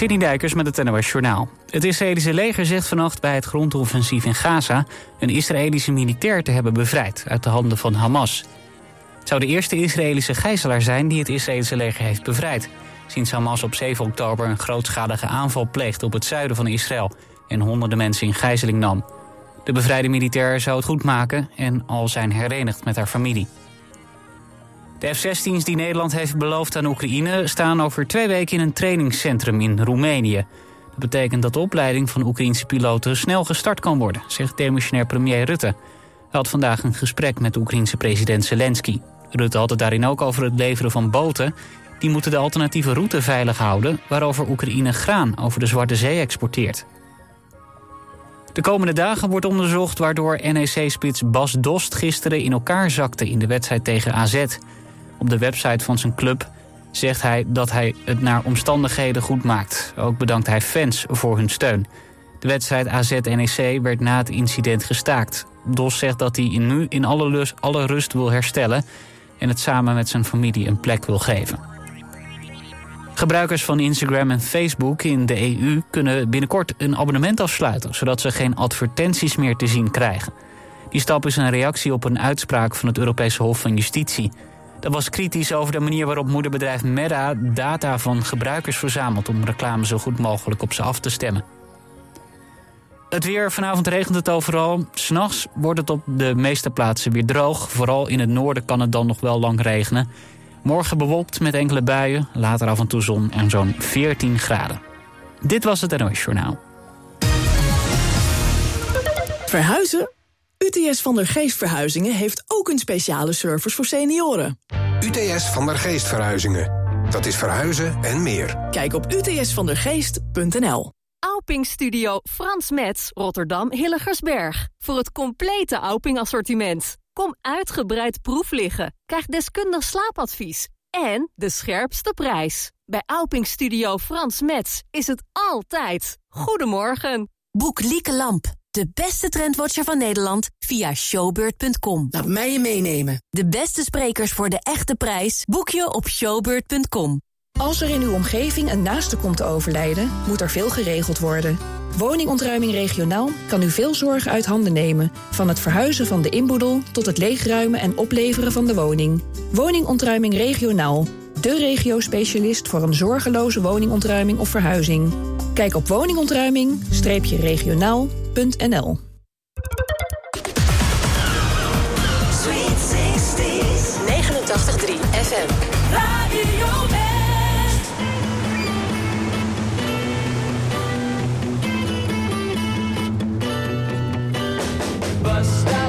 City Dijkers met het NOS Journaal. Het Israëlische leger zegt vannacht bij het grondoffensief in Gaza... een Israëlische militair te hebben bevrijd uit de handen van Hamas. Het zou de eerste Israëlische gijzelaar zijn die het Israëlische leger heeft bevrijd... sinds Hamas op 7 oktober een grootschalige aanval pleegde op het zuiden van Israël... en honderden mensen in gijzeling nam. De bevrijde militair zou het goed maken en al zijn herenigd met haar familie. De F-16's die Nederland heeft beloofd aan Oekraïne... staan over twee weken in een trainingscentrum in Roemenië. Dat betekent dat de opleiding van Oekraïnse piloten snel gestart kan worden... zegt demissionair premier Rutte. Hij had vandaag een gesprek met de Oekraïnse president Zelensky. Rutte had het daarin ook over het leveren van boten... die moeten de alternatieve route veilig houden... waarover Oekraïne graan over de Zwarte Zee exporteert. De komende dagen wordt onderzocht waardoor NEC-spits Bas Dost gisteren in elkaar zakte in de wedstrijd tegen AZ. Op de website van zijn club zegt hij dat hij het naar omstandigheden goed maakt. Ook bedankt hij fans voor hun steun. De wedstrijd AZ-NEC werd na het incident gestaakt. Dos zegt dat hij nu in alle, lust, alle rust wil herstellen... en het samen met zijn familie een plek wil geven. Gebruikers van Instagram en Facebook in de EU kunnen binnenkort een abonnement afsluiten... zodat ze geen advertenties meer te zien krijgen. Die stap is een reactie op een uitspraak van het Europese Hof van Justitie... Dat was kritisch over de manier waarop moederbedrijf Meta data van gebruikers verzamelt om reclame zo goed mogelijk op ze af te stemmen. Het weer, vanavond regent het overal. S'nachts wordt het op de meeste plaatsen weer droog. Vooral in het noorden kan het dan nog wel lang regenen. Morgen bewolkt met enkele buien, later af en toe zon en zo'n 14 graden. Dit was het NOS Journaal. Verhuizen? UTS van der Geest Verhuizingen heeft ook een speciale service voor senioren. UTS van der Geest Verhuizingen. Dat is verhuizen en meer. Kijk op utsvandergeest.nl. Auping Studio Frans Metz, Rotterdam Hilligersberg. Voor het complete Auping assortiment. Kom uitgebreid proef liggen. Krijg deskundig slaapadvies. En de scherpste prijs. Bij Auping Studio Frans Metz is het altijd. Goedemorgen. Boek Lieke Lamp. De beste trendwatcher van Nederland via showbeurt.com. Laat mij je meenemen. De beste sprekers voor de echte prijs boek je op showbeurt.com. Als er in uw omgeving een naaste komt te overlijden, moet er veel geregeld worden. Woningontruiming regionaal kan u veel zorgen uit handen nemen. Van het verhuizen van de inboedel tot het leegruimen en opleveren van de woning. Woningontruiming regionaal. De regio-specialist voor een zorgeloze woningontruiming of verhuizing. Kijk op woningontruiming-regionaal.nl Sweet 60s. 89.3 FM. Radio West. bus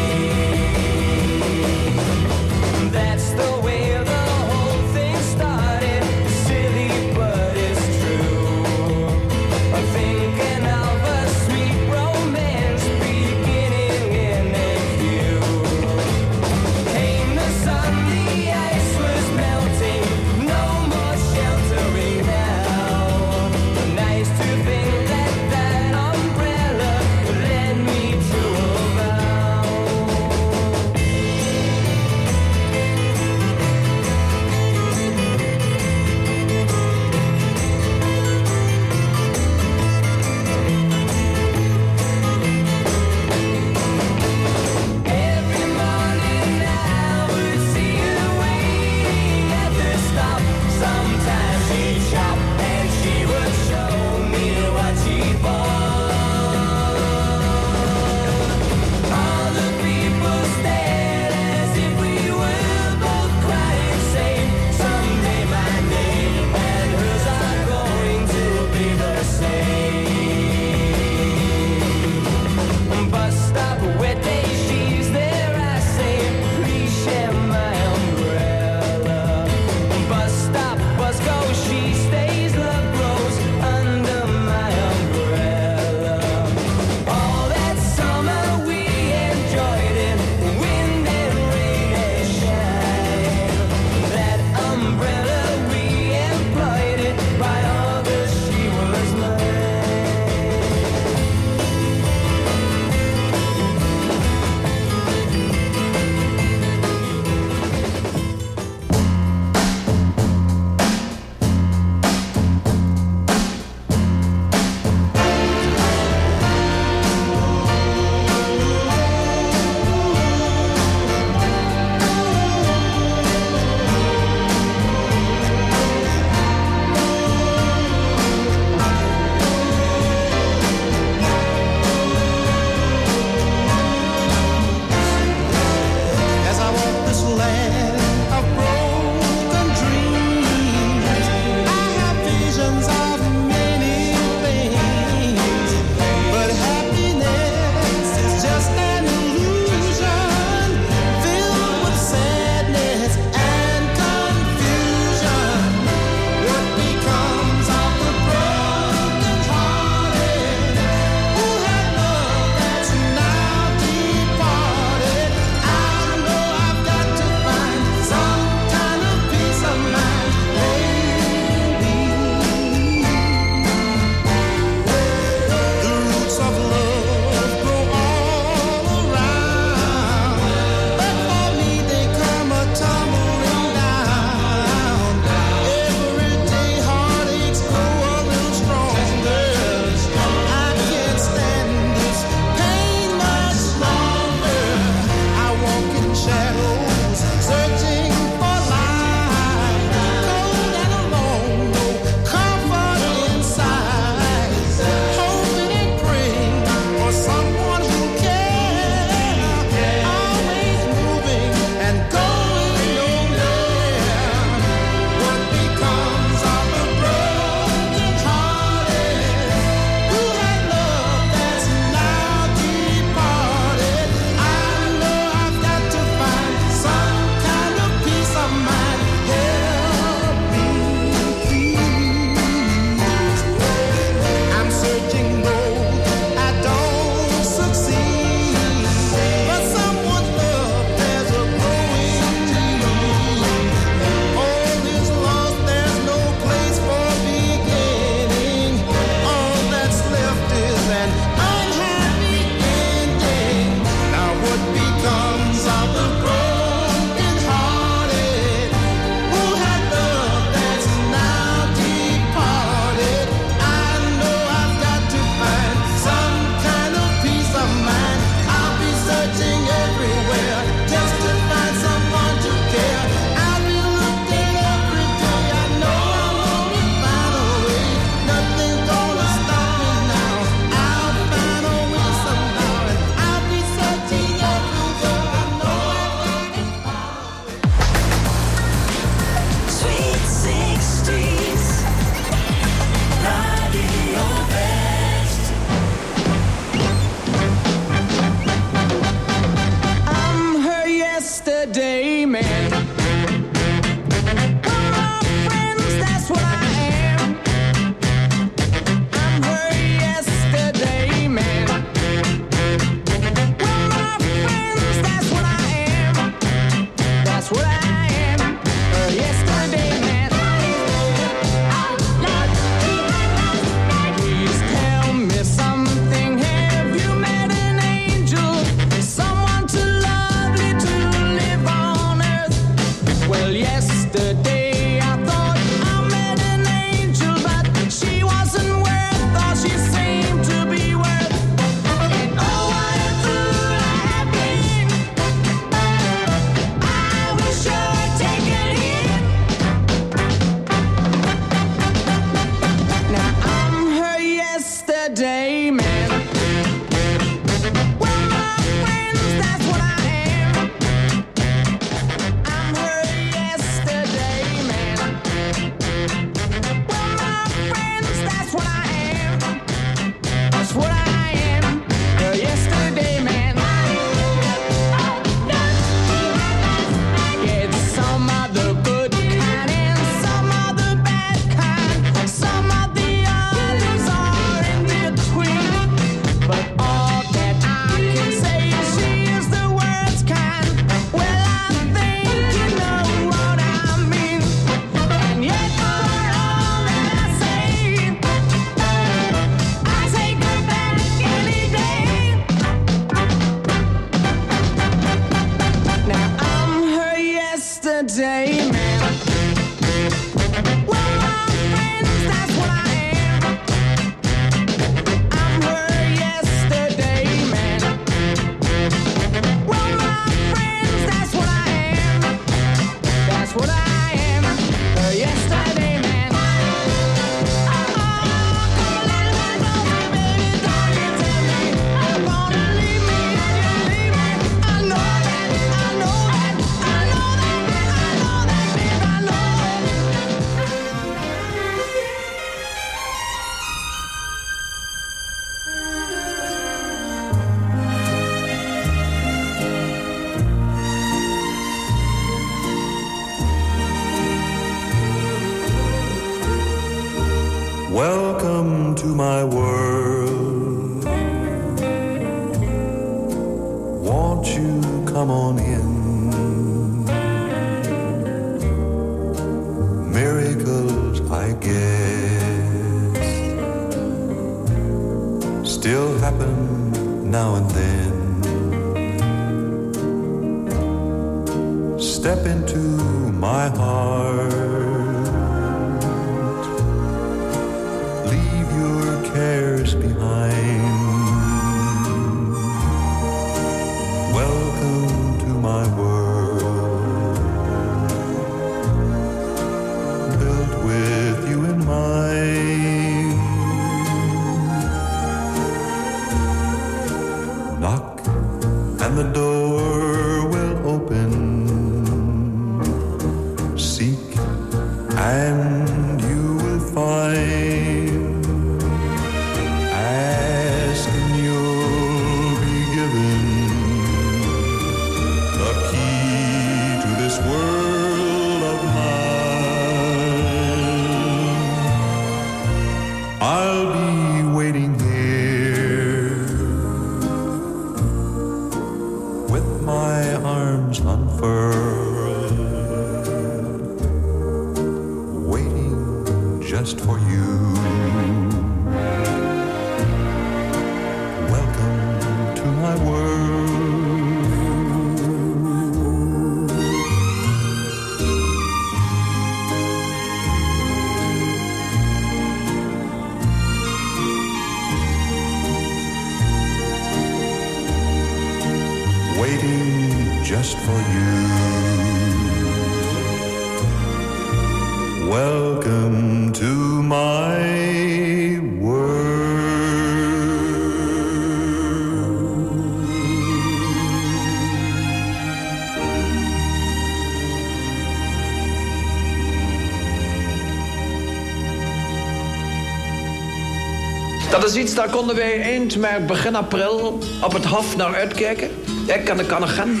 Dat is iets, daar konden wij eind maar begin april op het Hof naar uitkijken. Ik en de Kannegem.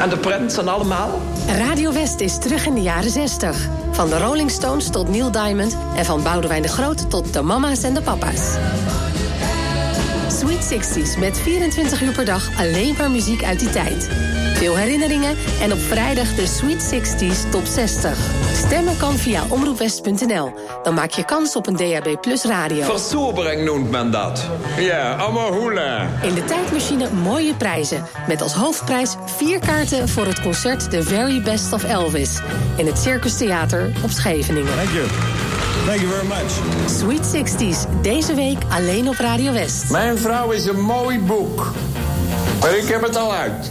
En de Prins en allemaal? Radio West is terug in de jaren 60. Van de Rolling Stones tot Neil Diamond... en van Boudewijn de Groot tot de mama's en de papa's. Sweet 60s met 24 uur per dag alleen maar muziek uit die tijd. Veel herinneringen en op vrijdag de Sweet 60s top 60. Stemmen kan via omroepwest.nl. Dan maak je kans op een DAB Plus radio. Versobering noemt men dat. Ja, allemaal hoela. In de tijdmachine mooie prijzen. Met als hoofdprijs vier kaarten voor het concert The Very Best of Elvis. In het Circus Theater op Scheveningen. Thank you. Thank you very much. Sweet 60s, deze week alleen op Radio West. Mijn vrouw is een mooi boek. Maar ik heb het al uit.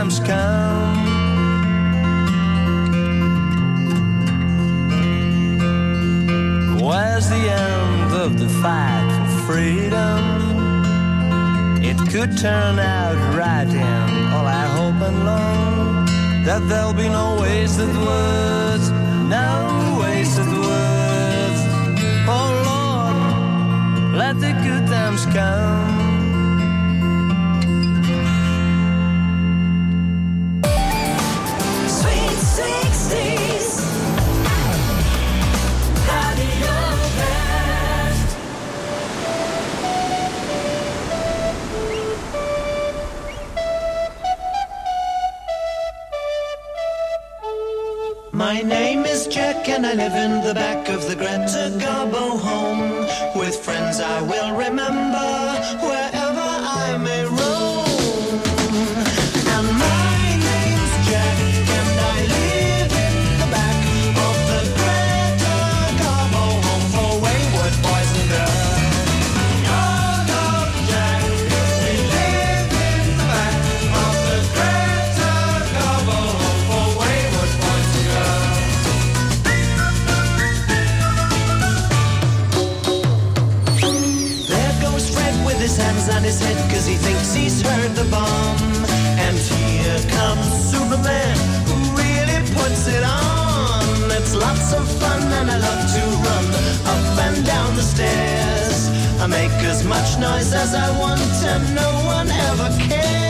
time's come. Where's the end of the fight for freedom? It could turn out right, and all I hope and long that there'll be no wasted words, no wasted words. Oh Lord, let the good times come. My name is Jack and I live in the back of the Greta Garbo home. With friends I will remember I love to run up and down the stairs. I make as much noise as I want and no one ever cares.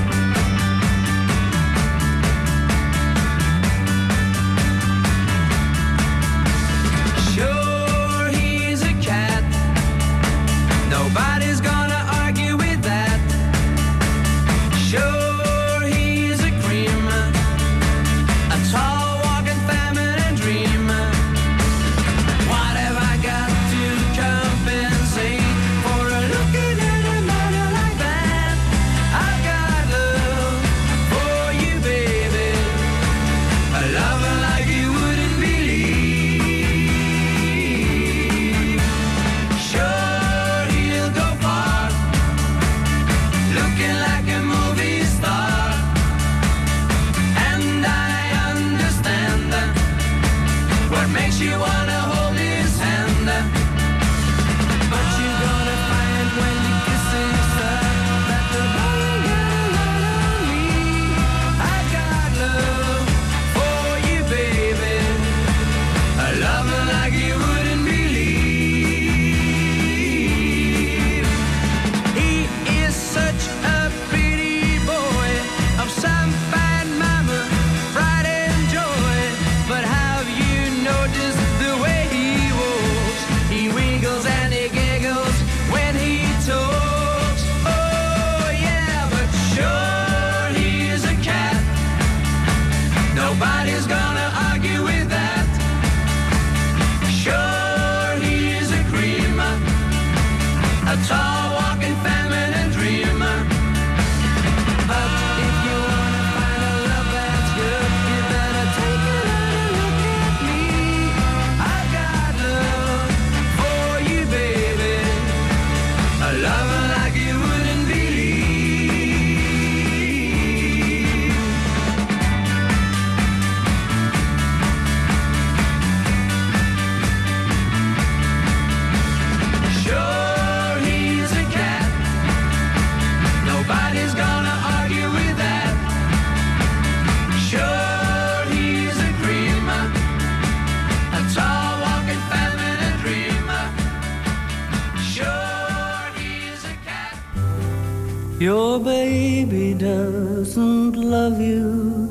Your baby doesn't love you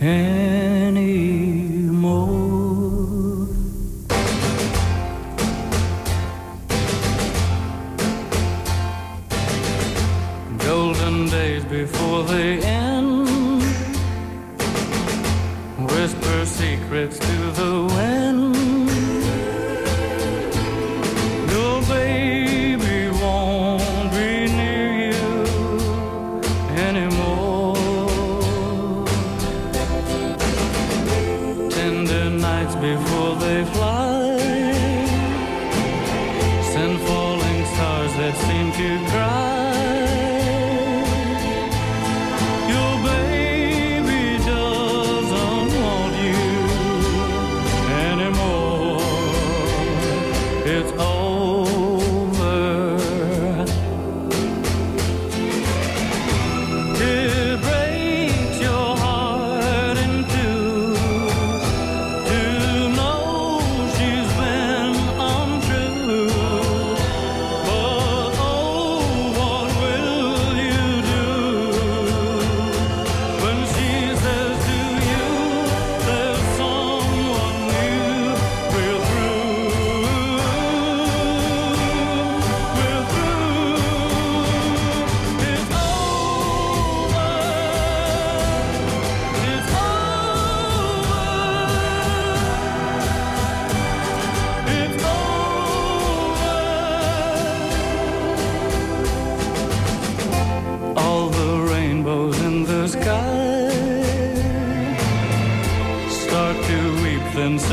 anymore.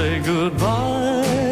say goodbye.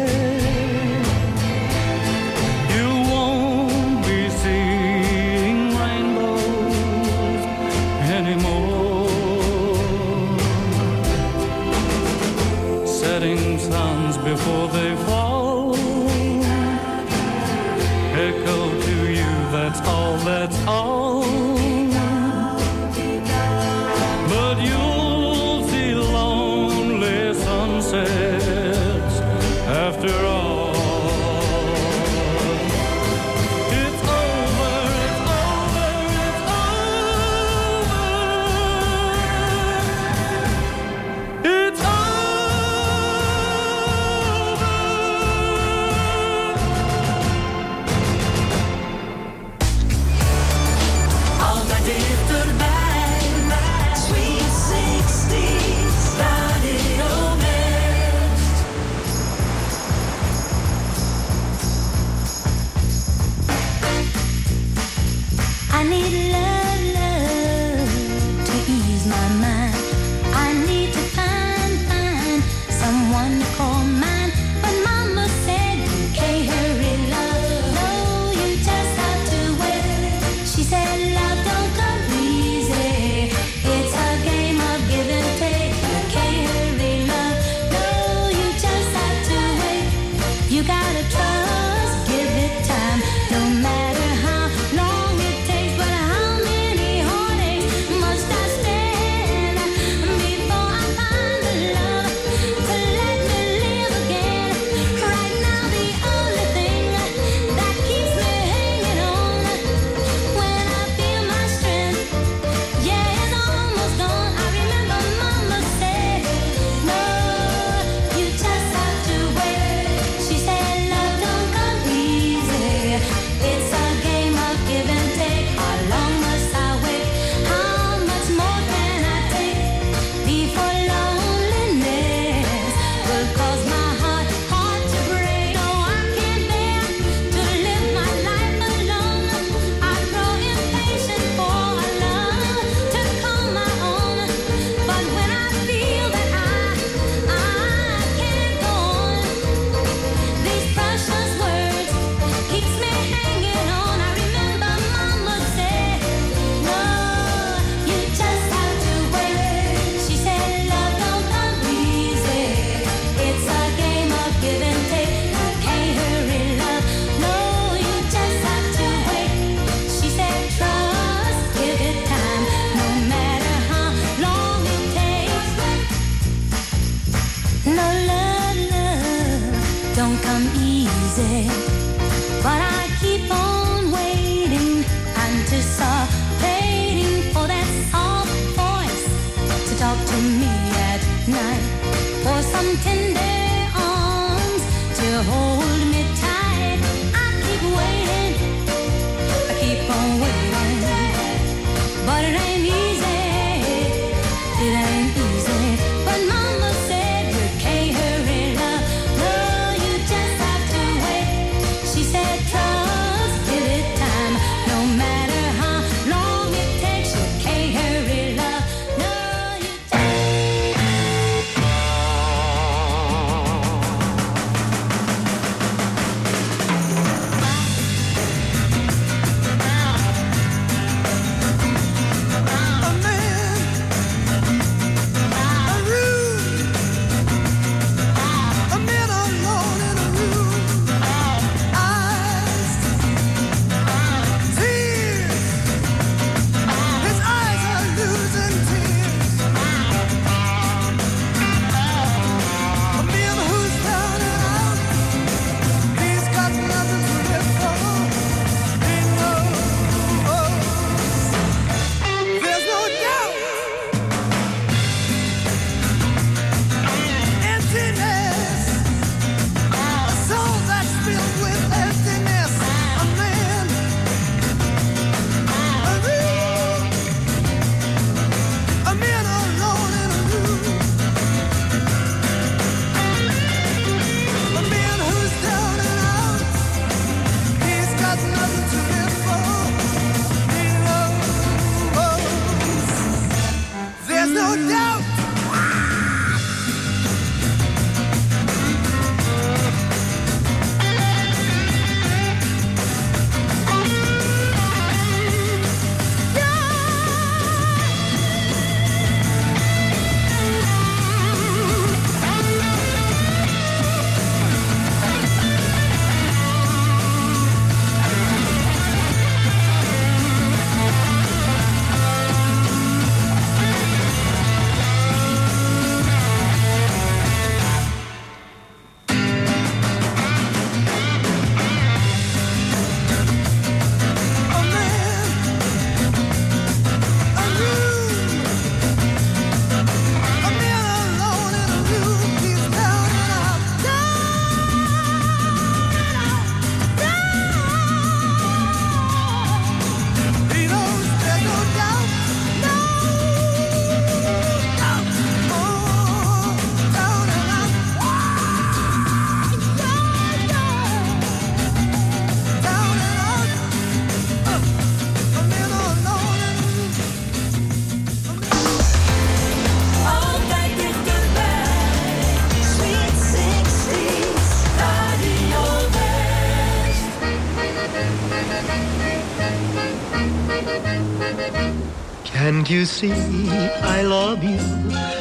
Love you?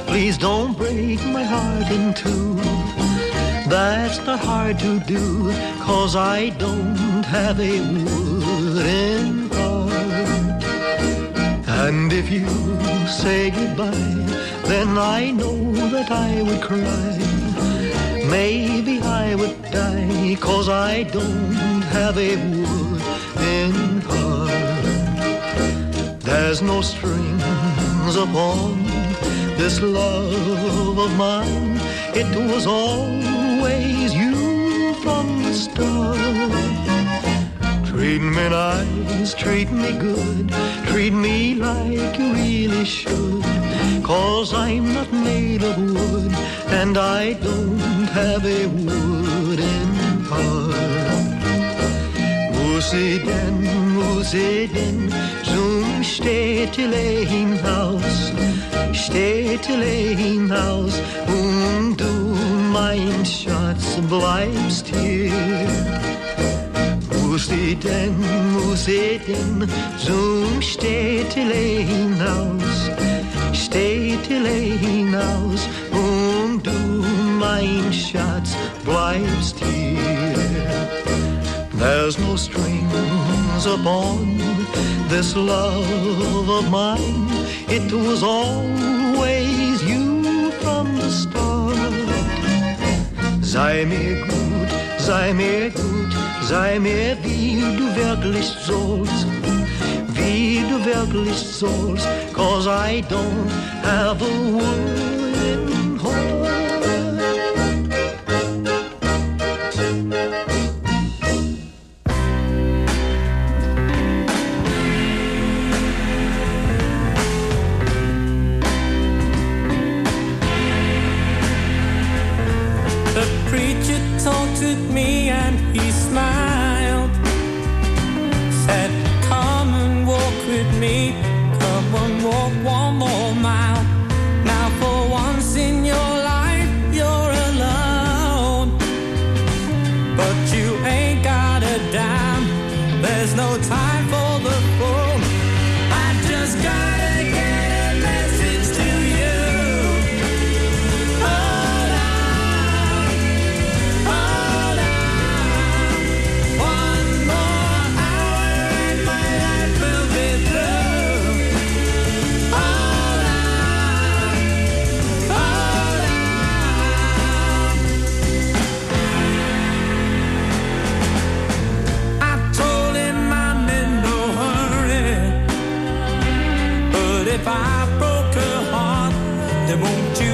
Please don't break my heart in two. That's not hard to do, cause I don't have a wooden heart. And if you say goodbye, then I know that I would cry. Maybe I would die, cause I don't have a wooden heart. There's no strings upon this love of mine. It was always you from the start. Treat me nice, treat me good, treat me like you really should. Cause I'm not made of wood, and I don't have a wooden heart. Musiden, musiden, zum Städtelein-Haus, Städtelein-Haus, und du, mein Schatz, bleibst hier. Musiden, musiden, zum Städtelein-Haus, Städtelein-Haus, und du, mein Schatz, bleibst hier. There's no strings upon this love of mine. It was always you from the start. Sei mir gut, sei mir gut, sei mir wie du wirklich sollst. Wie du wirklich sollst, cause I don't have a wooden if I broke her heart, then won't you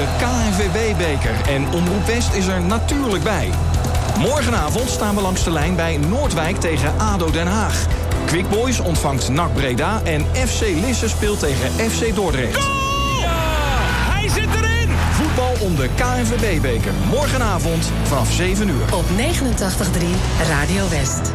de KNVB-beker. En Omroep West is er natuurlijk bij. Morgenavond staan we langs de lijn bij Noordwijk tegen ADO Den Haag. Quick Boys ontvangt NAC Breda en FC Lisse speelt tegen FC Dordrecht. Hij zit erin! Voetbal om de KNVB-beker. Morgenavond vanaf 7 uur. Op 89.3 Radio West.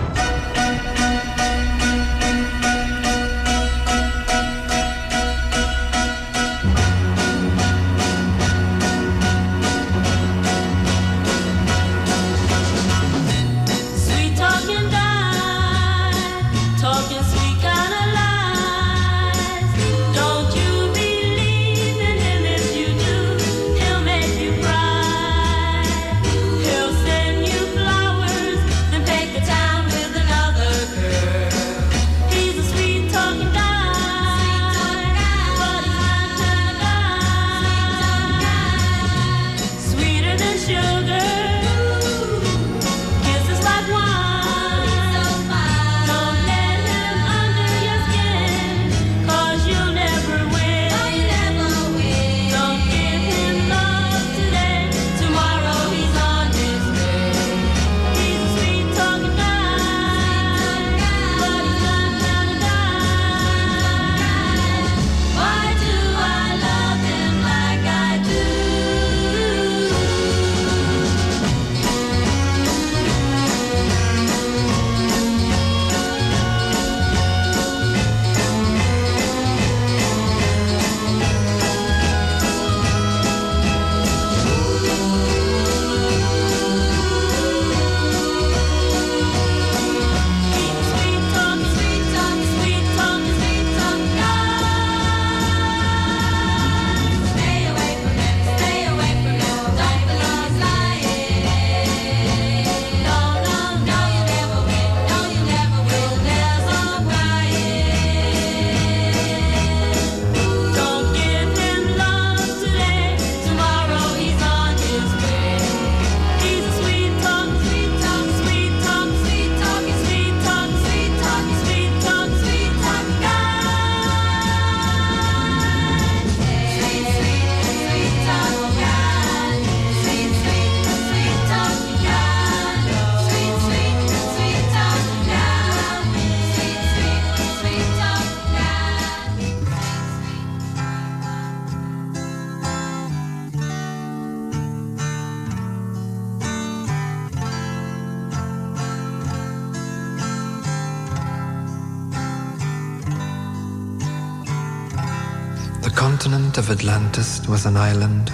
Atlantis was an island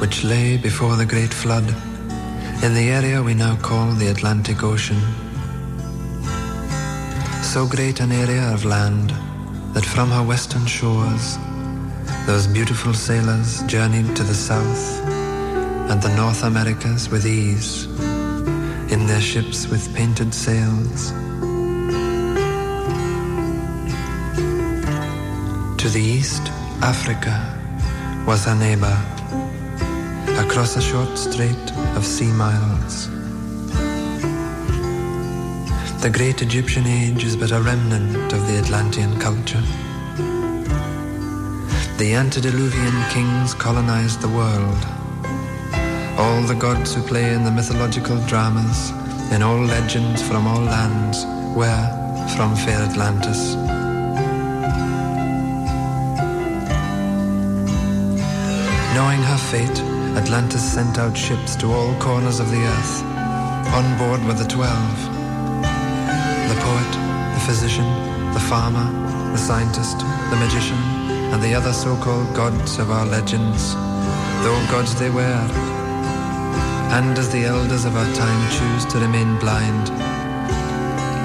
which lay before the great flood in the area we now call the Atlantic Ocean. So great an area of land that from her western shores those beautiful sailors journeyed to the south and the North Americas with ease in their ships with painted sails. To the east, Africa was her neighbor, across a short strait of sea miles. The great Egyptian age is but a remnant of the Atlantean culture. The antediluvian kings colonized the world. All the gods who play in the mythological dramas, in all legends from all lands, were from fair Atlantis. Fate, Atlantis sent out ships to all corners of the earth. On board were the twelve the poet, the physician, the farmer, the scientist, the magician, and the other so called gods of our legends, though gods they were. And as the elders of our time choose to remain blind,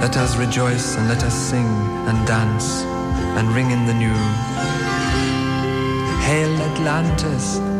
let us rejoice and let us sing and dance and ring in the new. Hail Atlantis!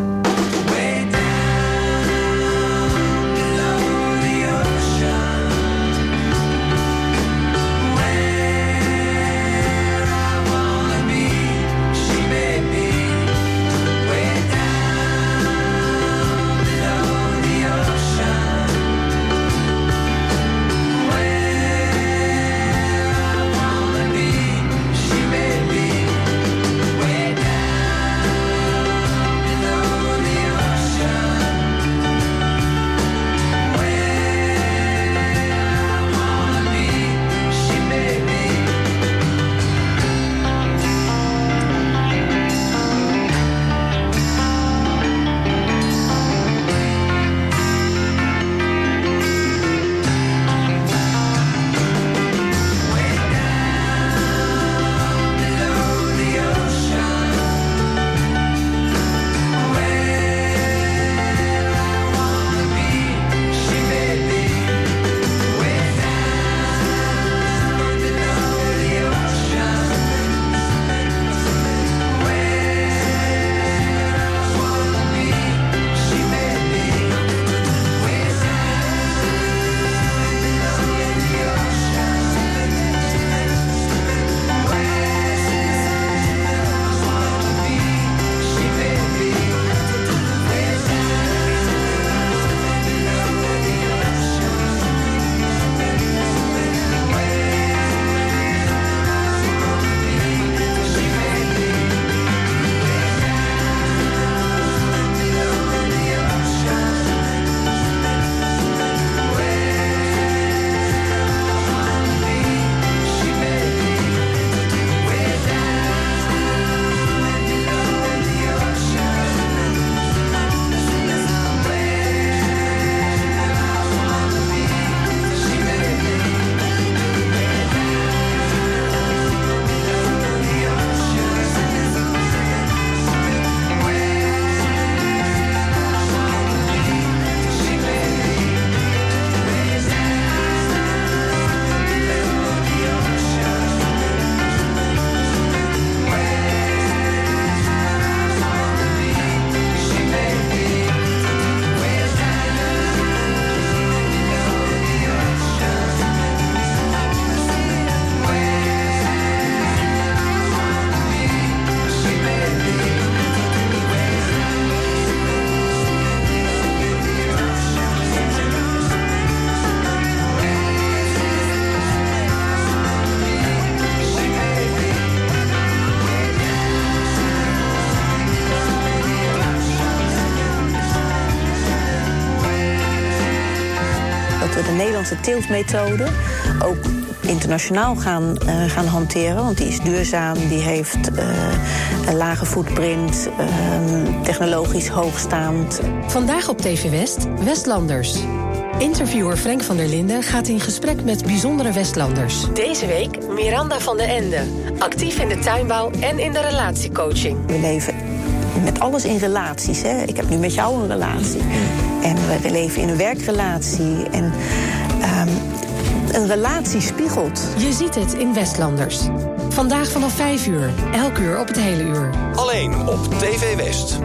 De Nederlandse teeltmethode ook internationaal gaan, eh, gaan hanteren. Want die is duurzaam, die heeft eh, een lage footprint, ehm, technologisch hoogstaand. Vandaag op TV West, Westlanders. Interviewer Frank van der Linden gaat in gesprek met bijzondere Westlanders. Deze week Miranda van den Ende. Actief in de tuinbouw en in de relatiecoaching. We leven met alles in relaties. Hè? Ik heb nu met jou een relatie. En we, leven in een werkrelatie. En ehm, een relatie spiegelt. Je ziet het in Westlanders. Vandaag vanaf 5 uur, elk uur op het hele uur. Alleen op TV West.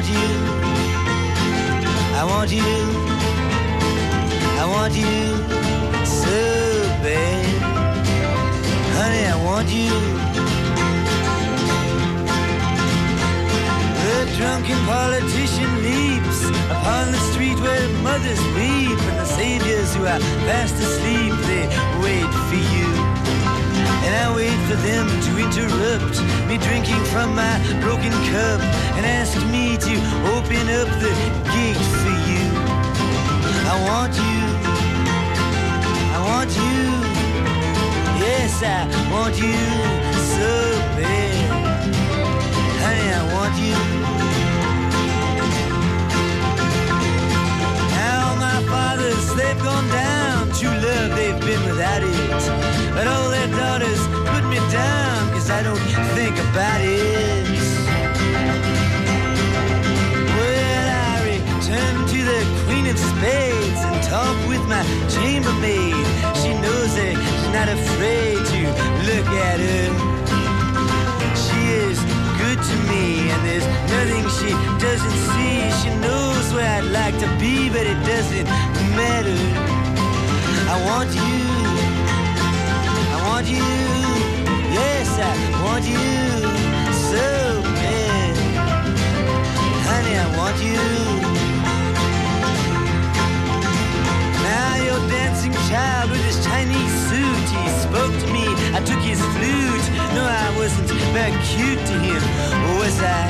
Want you. I want you. I want you so bad. Honey, I want you. The drunken politician leaps upon the street where mothers weep and the saviors who are fast asleep, they wait for you. And I wait for them to interrupt me drinking from my broken cup and ask me to open up the gate for you. I want you. I want you. Yes, I want you so bad. Honey, I want you. Now my fathers, they've gone down. True love, they've been without it. But all their daughters put me down, cause I don't think about it. Well, I return to the Queen of Spades and talk with my chambermaid. She knows that she's not afraid to look at her. She is good to me, and there's nothing she doesn't see. She knows where I'd like to be, but it doesn't matter. I want you. I want you. Yes, I want you so bad. Honey, I want you. Now your dancing child with his Chinese suit, he spoke to me. I took his flute. No, I wasn't very cute to him, was I?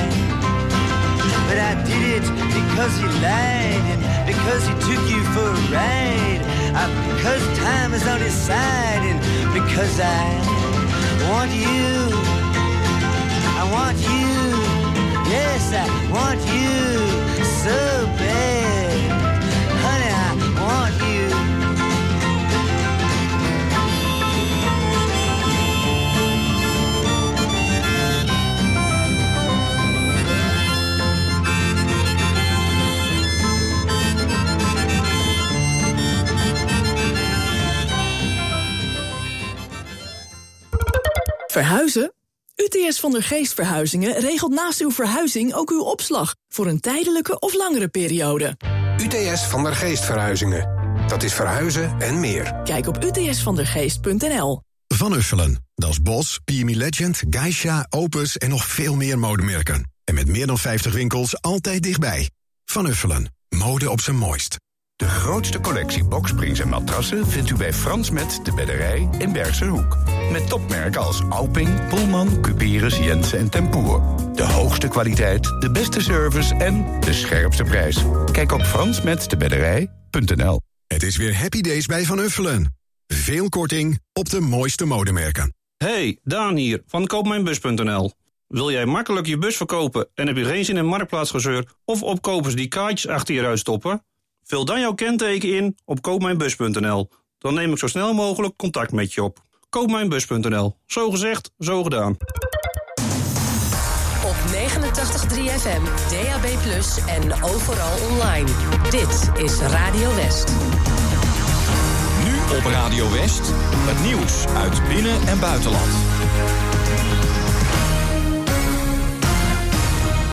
But I did it because he lied because he took you for a ride. Uh, because time is on his side and because I want you. I want you. Yes, I want you so bad. Verhuizen? UTS van der Geest Verhuizingen regelt naast uw verhuizing ook uw opslag voor een tijdelijke of langere periode. UTS van der Geest Verhuizingen. Dat is verhuizen en meer. Kijk op utsvandergeest.nl. Van Uffelen. Dat is Bos, PMI Legend, Geisha, Opus en nog veel meer modemerken. En met meer dan 50 winkels altijd dichtbij. Van Uffelen. Mode op zijn mooist. De grootste collectie boksprings en matrassen vindt u bij Frans Met de Bedderij in Bergse Hoek. Met topmerken als Alping, Pullman, Cuperus, Jensen en Tempoer. De hoogste kwaliteit, de beste service en de scherpste prijs. Kijk op fransmetdebedderij.nl Het is weer Happy Days bij Van Uffelen. Veel korting op de mooiste modemerken. Hey, Daan hier van koopmijnbus.nl. Wil jij makkelijk je bus verkopen en heb je geen zin in marktplaatsgezeur of opkopers die kaartjes achter je ruit stoppen? Vul dan jouw kenteken in op koopmijnbus.nl. Dan neem ik zo snel mogelijk contact met je op. Koopmijnbus.nl. Zo gezegd, zo gedaan. Op 89.3 FM, DAB+, en overal online. Dit is Radio West. Nu op Radio West, het nieuws uit binnen- en buitenland.